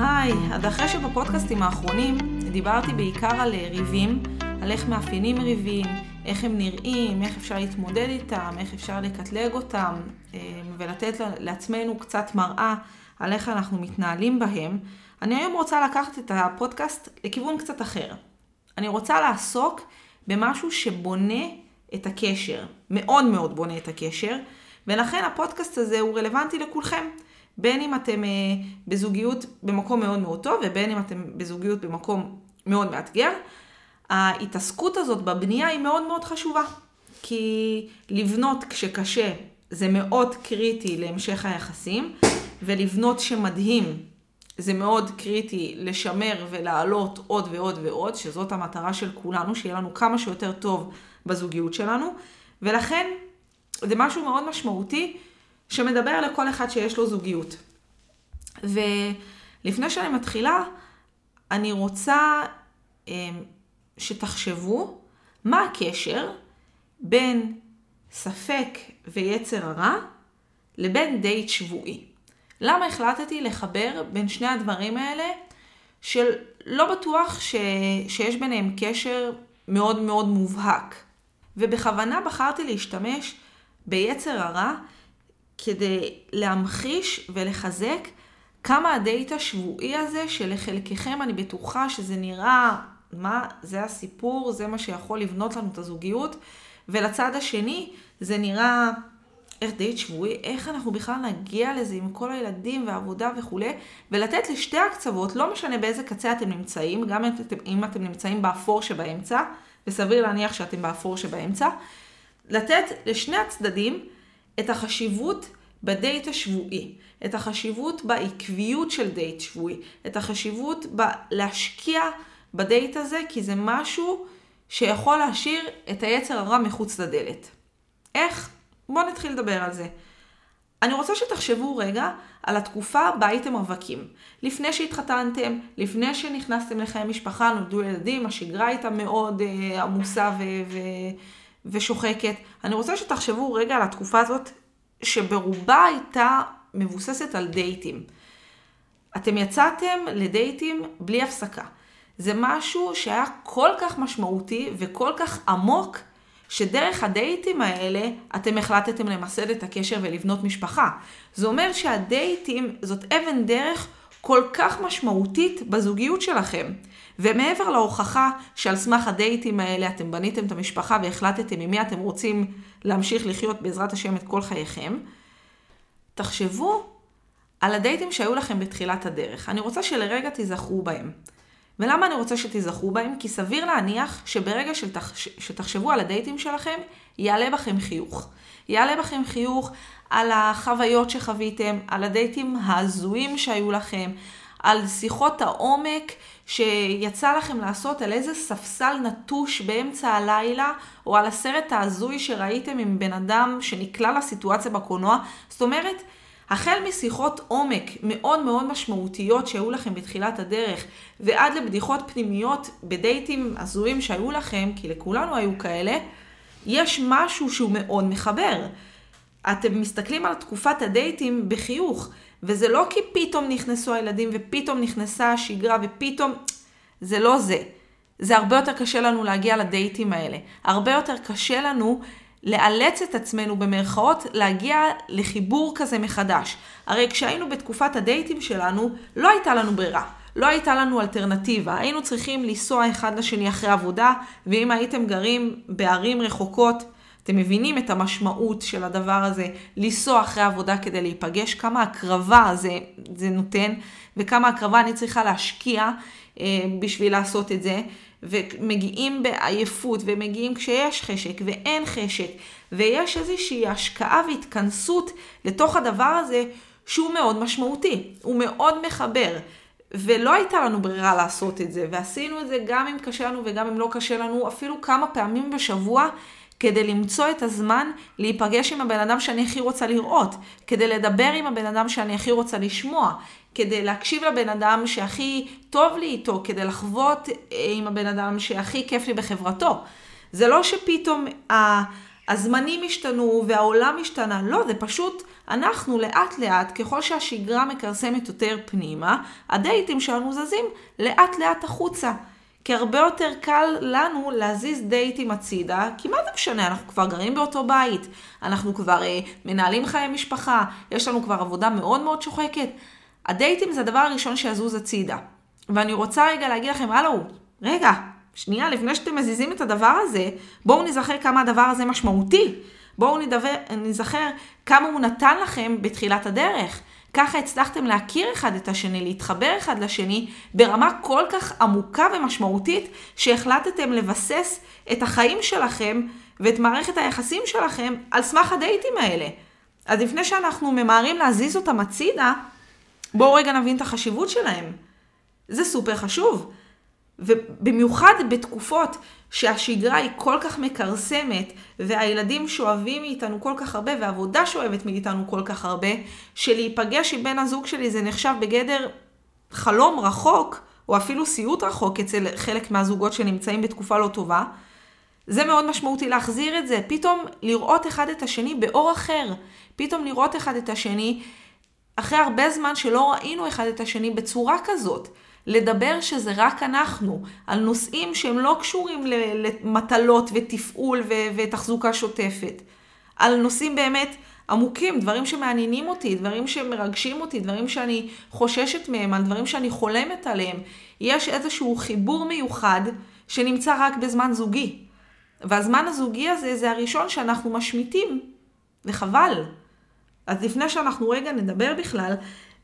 היי, אז אחרי שבפודקאסטים האחרונים דיברתי בעיקר על אה, ריבים, על איך מאפיינים ריבים, איך הם נראים, איך אפשר להתמודד איתם, איך אפשר לקטלג אותם, אה, ולתת לעצמנו קצת מראה על איך אנחנו מתנהלים בהם, אני היום רוצה לקחת את הפודקאסט לכיוון קצת אחר. אני רוצה לעסוק במשהו שבונה את הקשר, מאוד מאוד בונה את הקשר, ולכן הפודקאסט הזה הוא רלוונטי לכולכם. בין אם אתם אה, בזוגיות במקום מאוד מאוד טוב, ובין אם אתם בזוגיות במקום מאוד מאתגר, ההתעסקות הזאת בבנייה היא מאוד מאוד חשובה. כי לבנות כשקשה זה מאוד קריטי להמשך היחסים, ולבנות שמדהים זה מאוד קריטי לשמר ולעלות עוד ועוד ועוד, שזאת המטרה של כולנו, שיהיה לנו כמה שיותר טוב בזוגיות שלנו, ולכן זה משהו מאוד משמעותי שמדבר לכל אחד שיש לו זוגיות. ולפני שאני מתחילה, אני רוצה אמ, שתחשבו מה הקשר בין ספק ויצר הרע לבין דייט שבועי. למה החלטתי לחבר בין שני הדברים האלה של לא בטוח ש... שיש ביניהם קשר מאוד מאוד מובהק. ובכוונה בחרתי להשתמש ביצר הרע כדי להמחיש ולחזק כמה הדייט השבועי הזה, שלחלקכם אני בטוחה שזה נראה, מה, זה הסיפור, זה מה שיכול לבנות לנו את הזוגיות, ולצד השני זה נראה איך דייט שבועי, איך אנחנו בכלל נגיע לזה עם כל הילדים והעבודה וכולי, ולתת לשתי הקצוות, לא משנה באיזה קצה אתם נמצאים, גם אם אתם, אם אתם נמצאים באפור שבאמצע, וסביר להניח שאתם באפור שבאמצע, לתת לשני הצדדים את החשיבות בדייט השבועי, את החשיבות בעקביות של דייט שבועי, את החשיבות בלהשקיע בדייט הזה, כי זה משהו שיכול להשאיר את היצר הרע מחוץ לדלת. איך? בואו נתחיל לדבר על זה. אני רוצה שתחשבו רגע על התקופה בה הייתם רווקים. לפני שהתחתנתם, לפני שנכנסתם לחיי משפחה, נולדו ילדים, השגרה הייתה מאוד אה, עמוסה ו- ו- ושוחקת. אני רוצה שתחשבו רגע על התקופה הזאת, שברובה הייתה מבוססת על דייטים. אתם יצאתם לדייטים בלי הפסקה. זה משהו שהיה כל כך משמעותי וכל כך עמוק, שדרך הדייטים האלה אתם החלטתם למסד את הקשר ולבנות משפחה. זה אומר שהדייטים זאת אבן דרך כל כך משמעותית בזוגיות שלכם. ומעבר להוכחה שעל סמך הדייטים האלה אתם בניתם את המשפחה והחלטתם עם מי אתם רוצים להמשיך לחיות בעזרת השם את כל חייכם, תחשבו על הדייטים שהיו לכם בתחילת הדרך. אני רוצה שלרגע תיזכרו בהם. ולמה אני רוצה שתיזכרו בהם? כי סביר להניח שברגע שתח... שתחשבו על הדייטים שלכם, יעלה בכם חיוך. יעלה בכם חיוך על החוויות שחוויתם, על הדייטים ההזויים שהיו לכם, על שיחות העומק שיצא לכם לעשות על איזה ספסל נטוש באמצע הלילה, או על הסרט ההזוי שראיתם עם בן אדם שנקלע לסיטואציה בקולנוע. זאת אומרת, החל משיחות עומק מאוד מאוד משמעותיות שהיו לכם בתחילת הדרך, ועד לבדיחות פנימיות בדייטים הזויים שהיו לכם, כי לכולנו היו כאלה, יש משהו שהוא מאוד מחבר. אתם מסתכלים על תקופת הדייטים בחיוך, וזה לא כי פתאום נכנסו הילדים ופתאום נכנסה השגרה ופתאום... זה לא זה. זה הרבה יותר קשה לנו להגיע לדייטים האלה. הרבה יותר קשה לנו לאלץ את עצמנו במרכאות להגיע לחיבור כזה מחדש. הרי כשהיינו בתקופת הדייטים שלנו, לא הייתה לנו ברירה. לא הייתה לנו אלטרנטיבה, היינו צריכים לנסוע אחד לשני אחרי עבודה, ואם הייתם גרים בערים רחוקות, אתם מבינים את המשמעות של הדבר הזה, לנסוע אחרי עבודה כדי להיפגש, כמה הקרבה זה, זה נותן, וכמה הקרבה אני צריכה להשקיע אה, בשביל לעשות את זה. ומגיעים בעייפות, ומגיעים כשיש חשק ואין חשק, ויש איזושהי השקעה והתכנסות לתוך הדבר הזה שהוא מאוד משמעותי, הוא מאוד מחבר. ולא הייתה לנו ברירה לעשות את זה, ועשינו את זה גם אם קשה לנו וגם אם לא קשה לנו, אפילו כמה פעמים בשבוע, כדי למצוא את הזמן להיפגש עם הבן אדם שאני הכי רוצה לראות, כדי לדבר עם הבן אדם שאני הכי רוצה לשמוע, כדי להקשיב לבן אדם שהכי טוב לי איתו, כדי לחוות אה, עם הבן אדם שהכי כיף לי בחברתו. זה לא שפתאום הזמנים השתנו והעולם השתנה. לא, זה פשוט, אנחנו לאט לאט, ככל שהשגרה מכרסמת יותר פנימה, הדייטים שלנו זזים לאט לאט החוצה. כי הרבה יותר קל לנו להזיז דייטים הצידה, כי מה זה משנה, אנחנו כבר גרים באותו בית, אנחנו כבר אה, מנהלים חיי משפחה, יש לנו כבר עבודה מאוד מאוד שוחקת. הדייטים זה הדבר הראשון שיזוז הצידה. ואני רוצה רגע להגיד לכם, הלו, רגע, שנייה, לפני שאתם מזיזים את הדבר הזה, בואו נזכר כמה הדבר הזה משמעותי. בואו נזכר כמה הוא נתן לכם בתחילת הדרך. ככה הצלחתם להכיר אחד את השני, להתחבר אחד לשני, ברמה כל כך עמוקה ומשמעותית, שהחלטתם לבסס את החיים שלכם ואת מערכת היחסים שלכם על סמך הדייטים האלה. אז לפני שאנחנו ממהרים להזיז אותם הצידה, בואו רגע נבין את החשיבות שלהם. זה סופר חשוב. ובמיוחד בתקופות שהשגרה היא כל כך מכרסמת, והילדים שואבים מאיתנו כל כך הרבה, והעבודה שואבת מאיתנו כל כך הרבה, שלהיפגש עם בן הזוג שלי זה נחשב בגדר חלום רחוק, או אפילו סיוט רחוק אצל חלק מהזוגות שנמצאים בתקופה לא טובה, זה מאוד משמעותי להחזיר את זה. פתאום לראות אחד את השני באור אחר. פתאום לראות אחד את השני אחרי הרבה זמן שלא ראינו אחד את השני בצורה כזאת. לדבר שזה רק אנחנו, על נושאים שהם לא קשורים למטלות ותפעול ותחזוקה שוטפת. על נושאים באמת עמוקים, דברים שמעניינים אותי, דברים שמרגשים אותי, דברים שאני חוששת מהם, על דברים שאני חולמת עליהם. יש איזשהו חיבור מיוחד שנמצא רק בזמן זוגי. והזמן הזוגי הזה זה הראשון שאנחנו משמיטים, וחבל. אז לפני שאנחנו רגע נדבר בכלל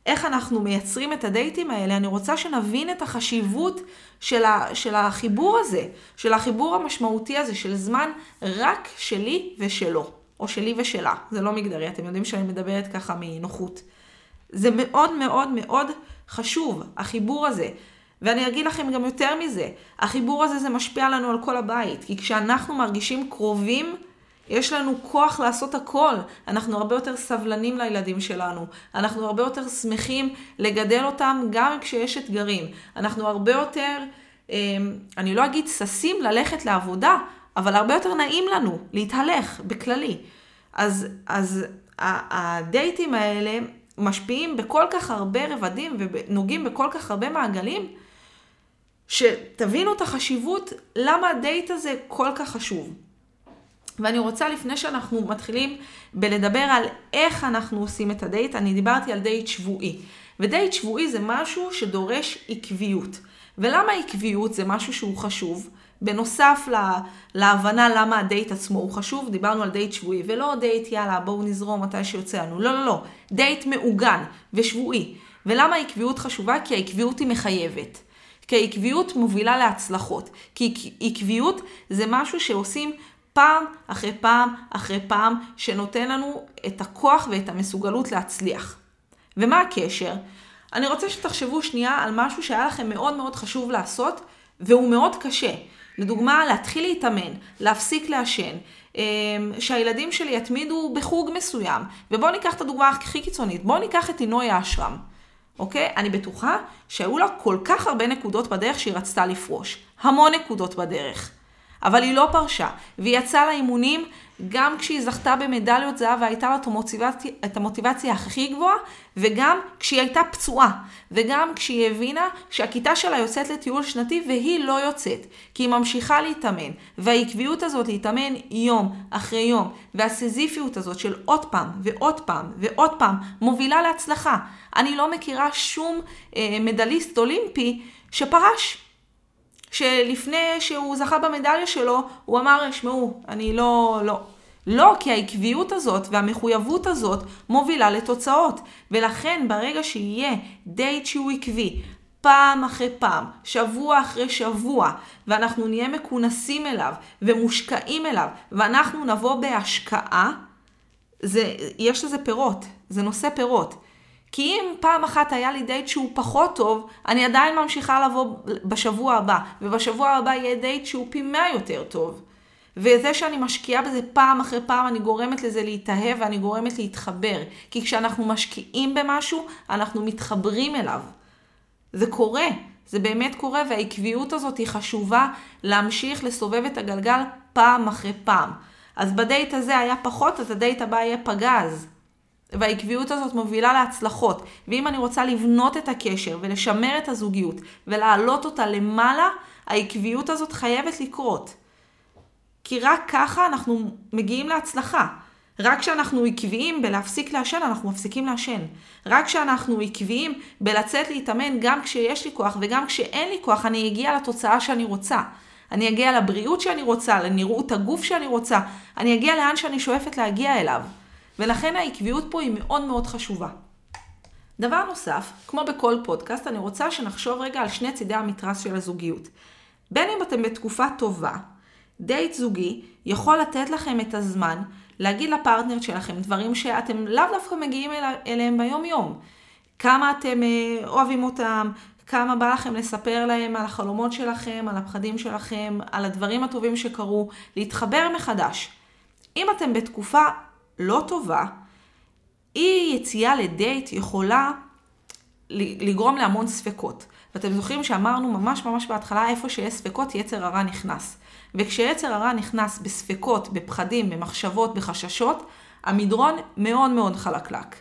איך אנחנו מייצרים את הדייטים האלה, אני רוצה שנבין את החשיבות של, ה, של החיבור הזה, של החיבור המשמעותי הזה, של זמן רק שלי ושלו, או שלי ושלה. זה לא מגדרי, אתם יודעים שאני מדברת ככה מנוחות. זה מאוד מאוד מאוד חשוב, החיבור הזה. ואני אגיד לכם גם יותר מזה, החיבור הזה זה משפיע לנו על כל הבית, כי כשאנחנו מרגישים קרובים, יש לנו כוח לעשות הכל. אנחנו הרבה יותר סבלנים לילדים שלנו. אנחנו הרבה יותר שמחים לגדל אותם גם כשיש אתגרים. אנחנו הרבה יותר, אמ, אני לא אגיד ששים ללכת לעבודה, אבל הרבה יותר נעים לנו להתהלך בכללי. אז, אז הדייטים האלה משפיעים בכל כך הרבה רבדים ונוגעים בכל כך הרבה מעגלים, שתבינו את החשיבות למה הדייט הזה כל כך חשוב. ואני רוצה, לפני שאנחנו מתחילים בלדבר על איך אנחנו עושים את הדייט, אני דיברתי על דייט שבועי. ודייט שבועי זה משהו שדורש עקביות. ולמה עקביות זה משהו שהוא חשוב? בנוסף לה, להבנה למה הדייט עצמו הוא חשוב, דיברנו על דייט שבועי, ולא דייט יאללה בואו נזרום מתי שיוצא לנו. לא, לא, לא. דייט מעוגן ושבועי. ולמה עקביות חשובה? כי העקביות היא מחייבת. כי העקביות מובילה להצלחות. כי עקביות זה משהו שעושים פעם אחרי פעם אחרי פעם, שנותן לנו את הכוח ואת המסוגלות להצליח. ומה הקשר? אני רוצה שתחשבו שנייה על משהו שהיה לכם מאוד מאוד חשוב לעשות, והוא מאוד קשה. לדוגמה, להתחיל להתאמן, להפסיק לעשן, אמ, שהילדים שלי יתמידו בחוג מסוים. ובואו ניקח את הדוגמה הכי קיצונית, בואו ניקח את עינוי האשרם. אוקיי? אני בטוחה שהיו לה כל כך הרבה נקודות בדרך שהיא רצתה לפרוש. המון נקודות בדרך. אבל היא לא פרשה, והיא יצאה לאימונים גם כשהיא זכתה במדליות זהב והייתה לה את המוטיבציה, את המוטיבציה הכי גבוהה, וגם כשהיא הייתה פצועה, וגם כשהיא הבינה שהכיתה שלה יוצאת לטיול שנתי והיא לא יוצאת, כי היא ממשיכה להתאמן, והעקביות הזאת להתאמן יום אחרי יום, והסזיפיות הזאת של עוד פעם ועוד פעם ועוד פעם, מובילה להצלחה. אני לא מכירה שום אה, מדליסט אולימפי שפרש. שלפני שהוא זכה במדליה שלו, הוא אמר, שמעו, אני לא, לא. לא, כי העקביות הזאת והמחויבות הזאת מובילה לתוצאות. ולכן ברגע שיהיה דייט שהוא עקבי, פעם אחרי פעם, שבוע אחרי שבוע, ואנחנו נהיה מכוונים אליו ומושקעים אליו, ואנחנו נבוא בהשקעה, זה, יש לזה פירות, זה נושא פירות. כי אם פעם אחת היה לי דייט שהוא פחות טוב, אני עדיין ממשיכה לבוא בשבוע הבא, ובשבוע הבא יהיה דייט שהוא פי מאה יותר טוב. וזה שאני משקיעה בזה פעם אחרי פעם, אני גורמת לזה להתאהב ואני גורמת להתחבר. כי כשאנחנו משקיעים במשהו, אנחנו מתחברים אליו. זה קורה, זה באמת קורה, והעקביות הזאת היא חשובה להמשיך לסובב את הגלגל פעם אחרי פעם. אז בדייט הזה היה פחות, אז הדייט הבא יהיה פגז. והעקביות הזאת מובילה להצלחות. ואם אני רוצה לבנות את הקשר ולשמר את הזוגיות ולהעלות אותה למעלה, העקביות הזאת חייבת לקרות. כי רק ככה אנחנו מגיעים להצלחה. רק כשאנחנו עקביים בלהפסיק לעשן, אנחנו מפסיקים לעשן. רק כשאנחנו עקביים בלצאת להתאמן גם כשיש לי כוח וגם כשאין לי כוח, אני אגיע לתוצאה שאני רוצה. אני אגיע לבריאות שאני רוצה, לנראות הגוף שאני רוצה, אני אגיע לאן שאני שואפת להגיע אליו. ולכן העקביות פה היא מאוד מאוד חשובה. דבר נוסף, כמו בכל פודקאסט, אני רוצה שנחשוב רגע על שני צידי המתרס של הזוגיות. בין אם אתם בתקופה טובה, דייט זוגי יכול לתת לכם את הזמן להגיד לפרטנר שלכם דברים שאתם לאו דווקא מגיעים אליהם ביום יום. כמה אתם אה, אוהבים אותם, כמה בא לכם לספר להם על החלומות שלכם, על הפחדים שלכם, על הדברים הטובים שקרו, להתחבר מחדש. אם אתם בתקופה לא טובה, אי יציאה לדייט יכולה לגרום להמון ספקות. ואתם זוכרים שאמרנו ממש ממש בהתחלה, איפה שיש ספקות, יצר הרע נכנס. וכשיצר הרע נכנס בספקות, בפחדים, במחשבות, בחששות, המדרון מאוד מאוד חלקלק.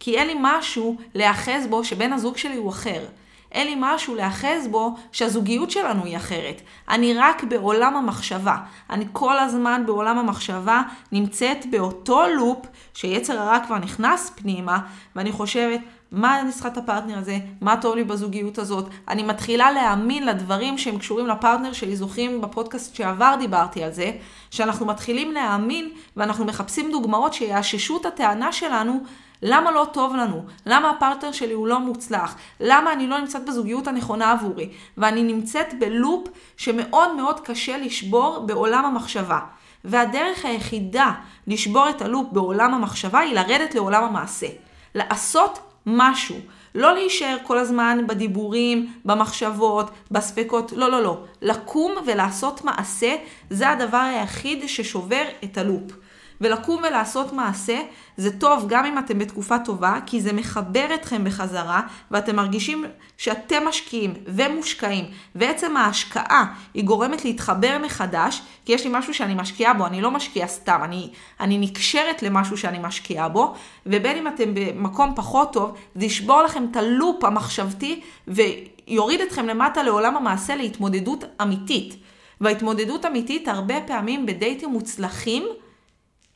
כי אין לי משהו להיאחז בו שבן הזוג שלי הוא אחר. אין לי משהו להיאחז בו שהזוגיות שלנו היא אחרת. אני רק בעולם המחשבה. אני כל הזמן בעולם המחשבה נמצאת באותו לופ שיצר הרע כבר נכנס פנימה, ואני חושבת, מה אני צריכה את הפרטנר הזה? מה טוב לי בזוגיות הזאת? אני מתחילה להאמין לדברים שהם קשורים לפרטנר שלי. זוכרים בפודקאסט שעבר דיברתי על זה, שאנחנו מתחילים להאמין ואנחנו מחפשים דוגמאות שיאששו את הטענה שלנו למה לא טוב לנו? למה הפרטנר שלי הוא לא מוצלח? למה אני לא נמצאת בזוגיות הנכונה עבורי? ואני נמצאת בלופ שמאוד מאוד קשה לשבור בעולם המחשבה. והדרך היחידה לשבור את הלופ בעולם המחשבה היא לרדת לעולם המעשה. לעשות משהו. לא להישאר כל הזמן בדיבורים, במחשבות, בספקות, לא, לא, לא. לקום ולעשות מעשה, זה הדבר היחיד ששובר את הלופ. ולקום ולעשות מעשה זה טוב גם אם אתם בתקופה טובה, כי זה מחבר אתכם בחזרה, ואתם מרגישים שאתם משקיעים ומושקעים, ועצם ההשקעה היא גורמת להתחבר מחדש, כי יש לי משהו שאני משקיעה בו, אני לא משקיעה סתם, אני, אני נקשרת למשהו שאני משקיעה בו, ובין אם אתם במקום פחות טוב, זה ישבור לכם את הלופ המחשבתי, ויוריד אתכם למטה לעולם המעשה להתמודדות אמיתית. וההתמודדות אמיתית הרבה פעמים בדייטים מוצלחים,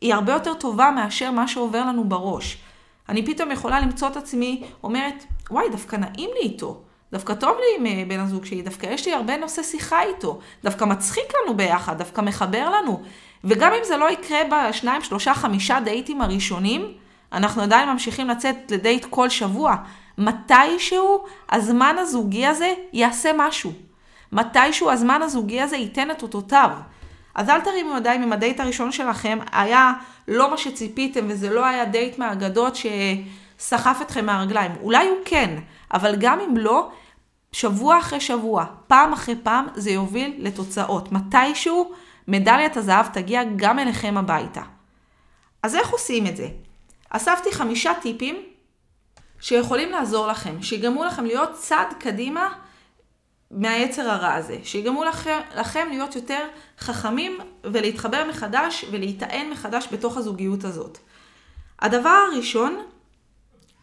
היא הרבה יותר טובה מאשר מה שעובר לנו בראש. אני פתאום יכולה למצוא את עצמי אומרת, וואי, דווקא נעים לי איתו. דווקא טוב לי עם אה, בן הזוג שלי, דווקא יש לי הרבה נושא שיחה איתו. דווקא מצחיק לנו ביחד, דווקא מחבר לנו. וגם אם זה לא יקרה בשניים, שלושה, חמישה דייטים הראשונים, אנחנו עדיין ממשיכים לצאת לדייט כל שבוע. מתישהו הזמן הזוגי הזה יעשה משהו. מתישהו הזמן הזוגי הזה ייתן את אותותיו. אז אל תרימו ידיים אם הדייט הראשון שלכם היה לא מה שציפיתם וזה לא היה דייט מהאגדות שסחף אתכם מהרגליים. אולי הוא כן, אבל גם אם לא, שבוע אחרי שבוע, פעם אחרי פעם, זה יוביל לתוצאות. מתישהו מדליית הזהב תגיע גם אליכם הביתה. אז איך עושים את זה? אספתי חמישה טיפים שיכולים לעזור לכם, שיגרמו לכם להיות צעד קדימה מהיצר הרע הזה, שיגרמו לכם, לכם להיות יותר חכמים ולהתחבר מחדש ולהיטען מחדש בתוך הזוגיות הזאת. הדבר הראשון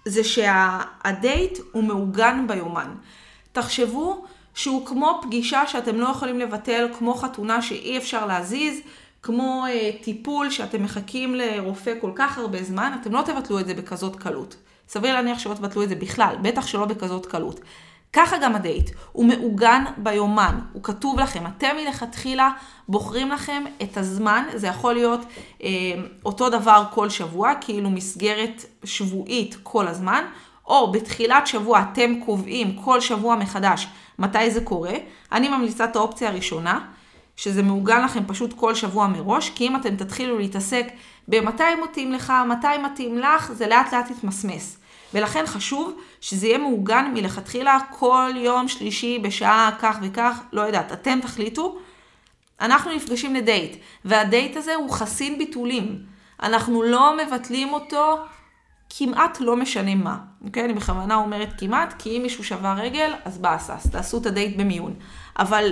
זה שהדייט הוא מעוגן ביומן. תחשבו שהוא כמו פגישה שאתם לא יכולים לבטל, כמו חתונה שאי אפשר להזיז, כמו uh, טיפול שאתם מחכים לרופא כל כך הרבה זמן, אתם לא תבטלו את זה בכזאת קלות. סביר להניח שלא תבטלו את זה בכלל, בטח שלא בכזאת קלות. ככה גם הדייט, הוא מעוגן ביומן, הוא כתוב לכם, אתם מלכתחילה בוחרים לכם את הזמן, זה יכול להיות אה, אותו דבר כל שבוע, כאילו מסגרת שבועית כל הזמן, או בתחילת שבוע אתם קובעים כל שבוע מחדש מתי זה קורה. אני ממליצה את האופציה הראשונה, שזה מעוגן לכם פשוט כל שבוע מראש, כי אם אתם תתחילו להתעסק במתי מתאים לך, מתי מתאים לך, זה לאט לאט יתמסמס. ולכן חשוב שזה יהיה מעוגן מלכתחילה כל יום שלישי בשעה כך וכך, לא יודעת, אתם תחליטו. אנחנו נפגשים לדייט, והדייט הזה הוא חסין ביטולים. אנחנו לא מבטלים אותו כמעט לא משנה מה. אוקיי? אני בכוונה אומרת כמעט, כי אם מישהו שבר רגל, אז באסה, אז תעשו את הדייט במיון. אבל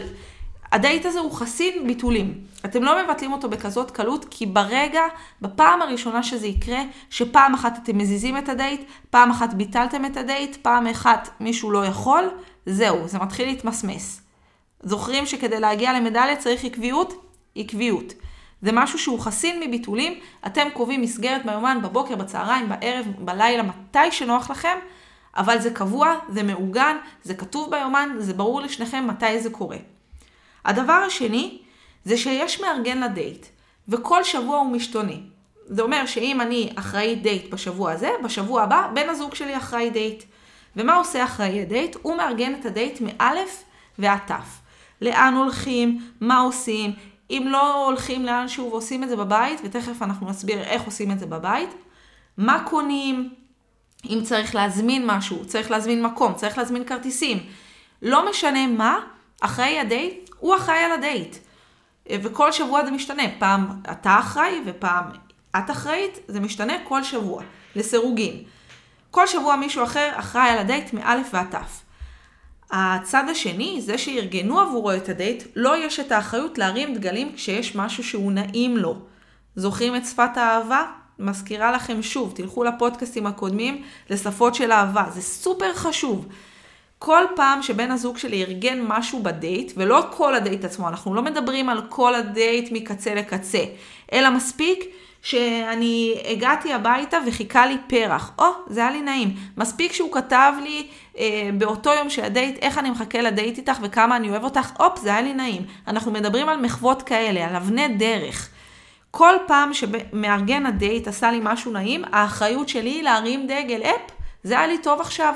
הדייט הזה הוא חסין ביטולים. אתם לא מבטלים אותו בכזאת קלות, כי ברגע, בפעם הראשונה שזה יקרה, שפעם אחת אתם מזיזים את הדייט, פעם אחת ביטלתם את הדייט, פעם אחת מישהו לא יכול, זהו, זה מתחיל להתמסמס. זוכרים שכדי להגיע למדליה צריך עקביות? עקביות. זה משהו שהוא חסין מביטולים, אתם קובעים מסגרת ביומן, בבוקר, בצהריים, בערב, בלילה, מתי שנוח לכם, אבל זה קבוע, זה מעוגן, זה כתוב ביומן, זה ברור לשניכם מתי זה קורה. הדבר השני, זה שיש מארגן לדייט, וכל שבוע הוא משתנה. זה אומר שאם אני אחראי דייט בשבוע הזה, בשבוע הבא בן הזוג שלי אחראי דייט. ומה עושה אחראי הדייט? הוא מארגן את הדייט מאלף ועד תו. לאן הולכים, מה עושים, אם לא הולכים לאן שהוא ועושים את זה בבית, ותכף אנחנו נסביר איך עושים את זה בבית, מה קונים, אם צריך להזמין משהו, צריך להזמין מקום, צריך להזמין כרטיסים. לא משנה מה, אחראי הדייט, הוא אחראי על הדייט. וכל שבוע זה משתנה, פעם אתה אחראי ופעם את אחראית, זה משתנה כל שבוע, לסירוגין. כל שבוע מישהו אחר אחראי על הדייט מאלף ועד תו. הצד השני, זה שארגנו עבורו את הדייט, לו יש את האחריות להרים דגלים כשיש משהו שהוא נעים לו. זוכרים את שפת האהבה? מזכירה לכם שוב, תלכו לפודקאסטים הקודמים לשפות של אהבה, זה סופר חשוב. כל פעם שבן הזוג שלי ארגן משהו בדייט, ולא כל הדייט עצמו, אנחנו לא מדברים על כל הדייט מקצה לקצה, אלא מספיק שאני הגעתי הביתה וחיכה לי פרח. או, oh, זה היה לי נעים. מספיק שהוא כתב לי אה, באותו יום של הדייט, איך אני מחכה לדייט איתך וכמה אני אוהב אותך, הופ, זה היה לי נעים. אנחנו מדברים על מחוות כאלה, על אבני דרך. כל פעם שמארגן הדייט עשה לי משהו נעים, האחריות שלי היא להרים דגל, אפ, זה היה לי טוב עכשיו,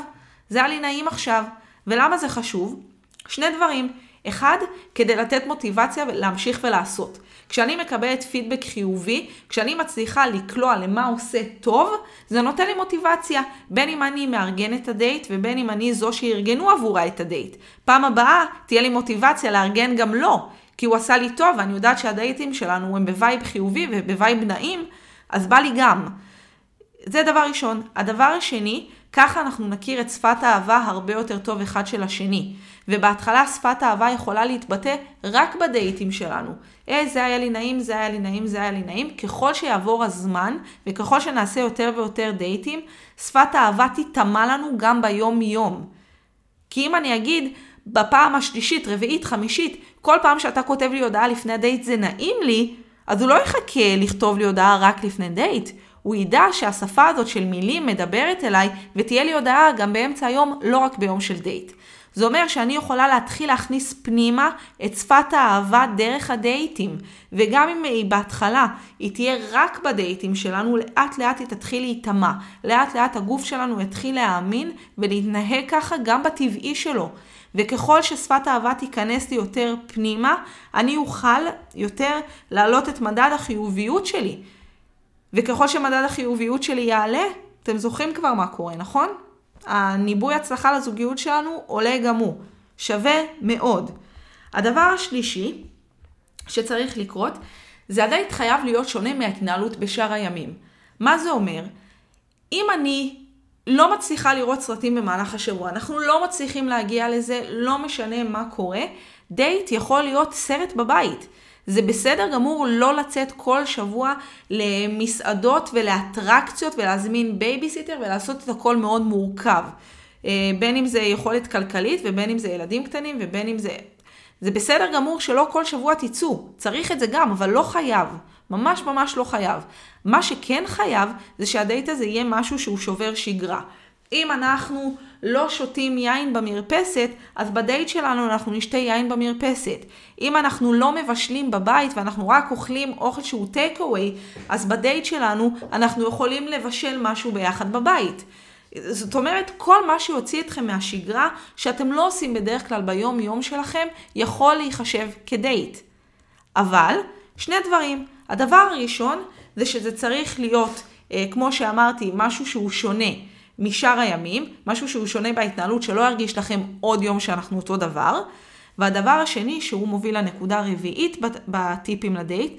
זה היה לי נעים עכשיו. ולמה זה חשוב? שני דברים. אחד, כדי לתת מוטיבציה להמשיך ולעשות. כשאני מקבלת פידבק חיובי, כשאני מצליחה לקלוע למה עושה טוב, זה נותן לי מוטיבציה. בין אם אני מארגן את הדייט ובין אם אני זו שארגנו עבורה את הדייט. פעם הבאה תהיה לי מוטיבציה לארגן גם לו, כי הוא עשה לי טוב ואני יודעת שהדייטים שלנו הם ב vibe חיובי וב vibe נעים, אז בא לי גם. זה דבר ראשון. הדבר השני, ככה אנחנו נכיר את שפת האהבה הרבה יותר טוב אחד של השני. ובהתחלה שפת האהבה יכולה להתבטא רק בדייטים שלנו. אה, זה היה לי נעים, זה היה לי נעים, זה היה לי נעים. ככל שיעבור הזמן, וככל שנעשה יותר ויותר דייטים, שפת האהבה תיטמע לנו גם ביום-יום. כי אם אני אגיד, בפעם השלישית, רביעית, חמישית, כל פעם שאתה כותב לי הודעה לפני דייט זה נעים לי, אז הוא לא יחכה לכתוב לי הודעה רק לפני דייט. הוא ידע שהשפה הזאת של מילים מדברת אליי, ותהיה לי הודעה גם באמצע היום, לא רק ביום של דייט. זה אומר שאני יכולה להתחיל להכניס פנימה את שפת האהבה דרך הדייטים. וגם אם היא בהתחלה, היא תהיה רק בדייטים שלנו, לאט לאט היא תתחיל להיטמע. לאט לאט הגוף שלנו יתחיל להאמין ולהתנהג ככה גם בטבעי שלו. וככל ששפת האהבה תיכנס לי יותר פנימה, אני אוכל יותר להעלות את מדד החיוביות שלי. וככל שמדד החיוביות שלי יעלה, אתם זוכרים כבר מה קורה, נכון? הניבוי הצלחה לזוגיות שלנו עולה גם הוא. שווה מאוד. הדבר השלישי שצריך לקרות, זה הדייט חייב להיות שונה מההתנהלות בשאר הימים. מה זה אומר? אם אני לא מצליחה לראות סרטים במהלך השבוע, אנחנו לא מצליחים להגיע לזה, לא משנה מה קורה, דייט יכול להיות סרט בבית. זה בסדר גמור לא לצאת כל שבוע למסעדות ולאטרקציות ולהזמין בייביסיטר ולעשות את הכל מאוד מורכב. אה, בין אם זה יכולת כלכלית ובין אם זה ילדים קטנים ובין אם זה... זה בסדר גמור שלא כל שבוע תצאו, צריך את זה גם, אבל לא חייב. ממש ממש לא חייב. מה שכן חייב זה שהדייט הזה יהיה משהו שהוא שובר שגרה. אם אנחנו לא שותים יין במרפסת, אז בדייט שלנו אנחנו נשתה יין במרפסת. אם אנחנו לא מבשלים בבית ואנחנו רק אוכלים אוכל שהוא טייק אווי, אז בדייט שלנו אנחנו יכולים לבשל משהו ביחד בבית. זאת אומרת, כל מה שיוציא אתכם מהשגרה, שאתם לא עושים בדרך כלל ביום יום שלכם, יכול להיחשב כדייט. אבל, שני דברים. הדבר הראשון, זה שזה צריך להיות, אה, כמו שאמרתי, משהו שהוא שונה. משאר הימים, משהו שהוא שונה בהתנהלות, שלא ירגיש לכם עוד יום שאנחנו אותו דבר. והדבר השני, שהוא מוביל לנקודה הרביעית בטיפים לדייט,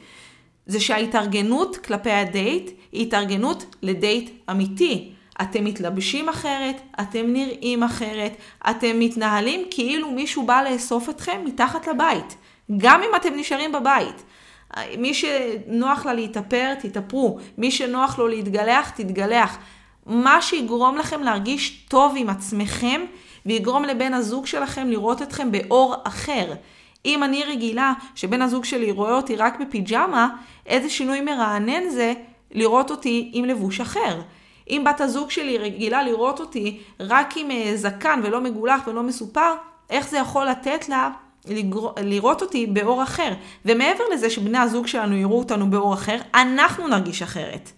זה שההתארגנות כלפי הדייט היא התארגנות לדייט אמיתי. אתם מתלבשים אחרת, אתם נראים אחרת, אתם מתנהלים כאילו מישהו בא לאסוף אתכם מתחת לבית. גם אם אתם נשארים בבית. מי שנוח לה להתאפר, תתאפרו. מי שנוח לו להתגלח, תתגלח. מה שיגרום לכם להרגיש טוב עם עצמכם, ויגרום לבן הזוג שלכם לראות אתכם באור אחר. אם אני רגילה שבן הזוג שלי רואה אותי רק בפיג'מה, איזה שינוי מרענן זה לראות אותי עם לבוש אחר. אם בת הזוג שלי רגילה לראות אותי רק עם אה, זקן ולא מגולח ולא מסופר, איך זה יכול לתת לה לראות אותי באור אחר. ומעבר לזה שבני הזוג שלנו יראו אותנו באור אחר, אנחנו נרגיש אחרת.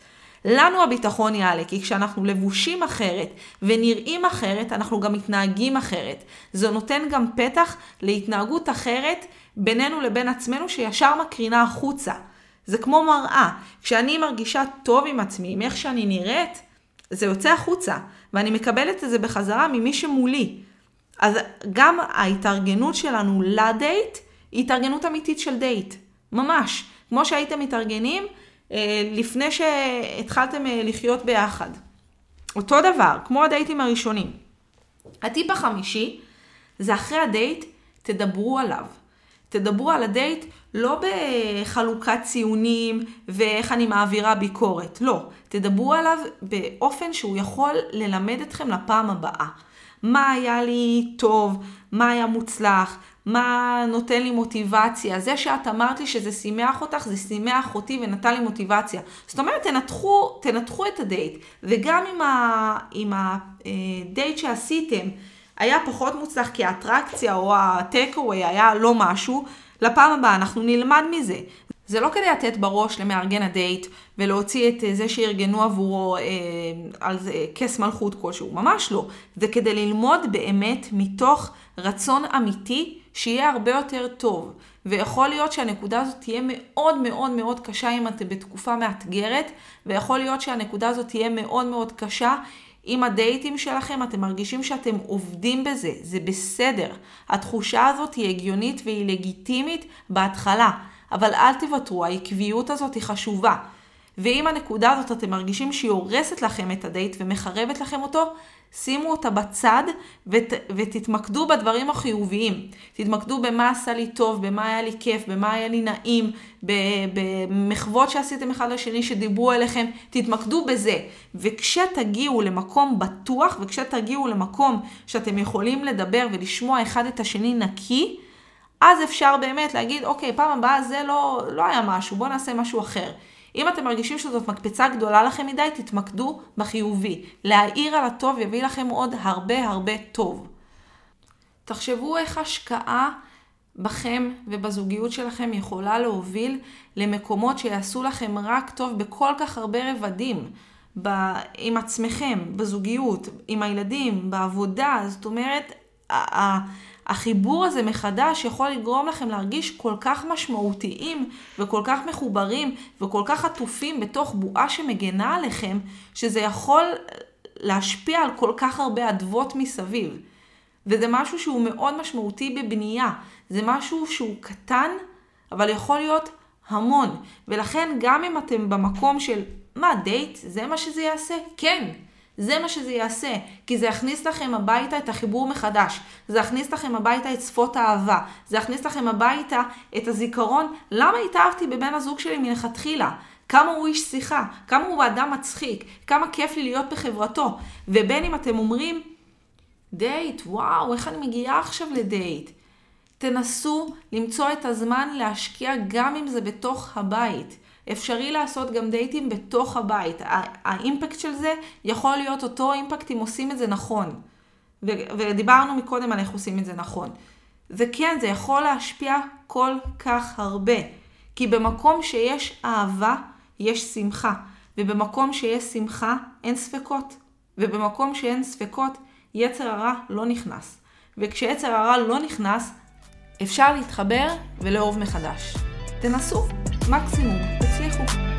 לנו הביטחון יעלה, כי כשאנחנו לבושים אחרת ונראים אחרת, אנחנו גם מתנהגים אחרת. זה נותן גם פתח להתנהגות אחרת בינינו לבין עצמנו, שישר מקרינה החוצה. זה כמו מראה. כשאני מרגישה טוב עם עצמי, עם איך שאני נראית, זה יוצא החוצה, ואני מקבלת את זה בחזרה ממי שמולי. אז גם ההתארגנות שלנו לדייט, היא התארגנות אמיתית של דייט. ממש. כמו שהייתם מתארגנים לפני שהתחלתם אה, לחיות ביחד. אותו דבר, כמו הדייטים הראשונים. הטיפ החמישי, זה אחרי הדייט, תדברו עליו. תדברו על הדייט לא בחלוקת ציונים ואיך אני מעבירה ביקורת, לא. תדברו עליו באופן שהוא יכול ללמד אתכם לפעם הבאה. מה היה לי טוב, מה היה מוצלח, מה נותן לי מוטיבציה. זה שאת אמרת לי שזה שימח אותך, זה שימח אותי ונתן לי מוטיבציה. זאת אומרת, תנתחו, תנתחו את הדייט, וגם אם, הדייט שעשיתם היה פחות מוצלח כי האטרקציה או ה take-away היה לא משהו, לפעם הבאה אנחנו נלמד מזה. זה לא כדי לתת בראש למארגן הדייט ולהוציא את זה שארגנו עבורו אה, על זה כס מלכות כלשהו, ממש לא. זה כדי ללמוד באמת מתוך רצון אמיתי שיהיה הרבה יותר טוב. ויכול להיות שהנקודה הזאת תהיה מאוד מאוד מאוד קשה אם אתם בתקופה מאתגרת, ויכול להיות שהנקודה הזאת תהיה מאוד מאוד קשה אם הדייטים שלכם, אתם מרגישים שאתם עובדים בזה, זה בסדר. התחושה הזאת היא הגיונית והיא לגיטימית בהתחלה. אבל אל תוותרו, העקביות הזאת היא חשובה. ואם הנקודה הזאת אתם מרגישים שהיא הורסת לכם את הדייט ומחרבת לכם אותו, שימו אותה בצד ות, ותתמקדו בדברים החיוביים. תתמקדו במה עשה לי טוב, במה היה לי כיף, במה היה לי נעים, במחוות שעשיתם אחד לשני שדיברו אליכם, תתמקדו בזה. וכשתגיעו למקום בטוח וכשתגיעו למקום שאתם יכולים לדבר ולשמוע אחד את השני נקי, אז אפשר באמת להגיד, אוקיי, פעם הבאה זה לא, לא היה משהו, בואו נעשה משהו אחר. אם אתם מרגישים שזאת מקפצה גדולה לכם מדי, תתמקדו בחיובי. להעיר על הטוב יביא לכם עוד הרבה הרבה טוב. תחשבו איך השקעה בכם ובזוגיות שלכם יכולה להוביל למקומות שיעשו לכם רק טוב בכל כך הרבה רבדים. ב- עם עצמכם, בזוגיות, עם הילדים, בעבודה. זאת אומרת, החיבור הזה מחדש יכול לגרום לכם להרגיש כל כך משמעותיים וכל כך מחוברים וכל כך עטופים בתוך בועה שמגנה עליכם, שזה יכול להשפיע על כל כך הרבה אדוות מסביב. וזה משהו שהוא מאוד משמעותי בבנייה. זה משהו שהוא קטן, אבל יכול להיות המון. ולכן גם אם אתם במקום של, מה, דייט? זה מה שזה יעשה? כן. זה מה שזה יעשה, כי זה יכניס לכם הביתה את החיבור מחדש, זה יכניס לכם הביתה את שפות האהבה, זה יכניס לכם הביתה את הזיכרון, למה התאהבתי בבן הזוג שלי מלכתחילה? כמה הוא איש שיחה, כמה הוא אדם מצחיק, כמה כיף לי להיות בחברתו. ובין אם אתם אומרים, דייט, וואו, איך אני מגיעה עכשיו לדייט? תנסו למצוא את הזמן להשקיע גם אם זה בתוך הבית. אפשרי לעשות גם דייטים בתוך הבית. האימפקט של זה יכול להיות אותו אימפקט אם עושים את זה נכון. ודיברנו מקודם על איך עושים את זה נכון. וכן, זה יכול להשפיע כל כך הרבה. כי במקום שיש אהבה, יש שמחה. ובמקום שיש שמחה, אין ספקות. ובמקום שאין ספקות, יצר הרע לא נכנס. וכשיצר הרע לא נכנס, אפשר להתחבר ולאהוב מחדש. תנסו, מקסימום, Erro.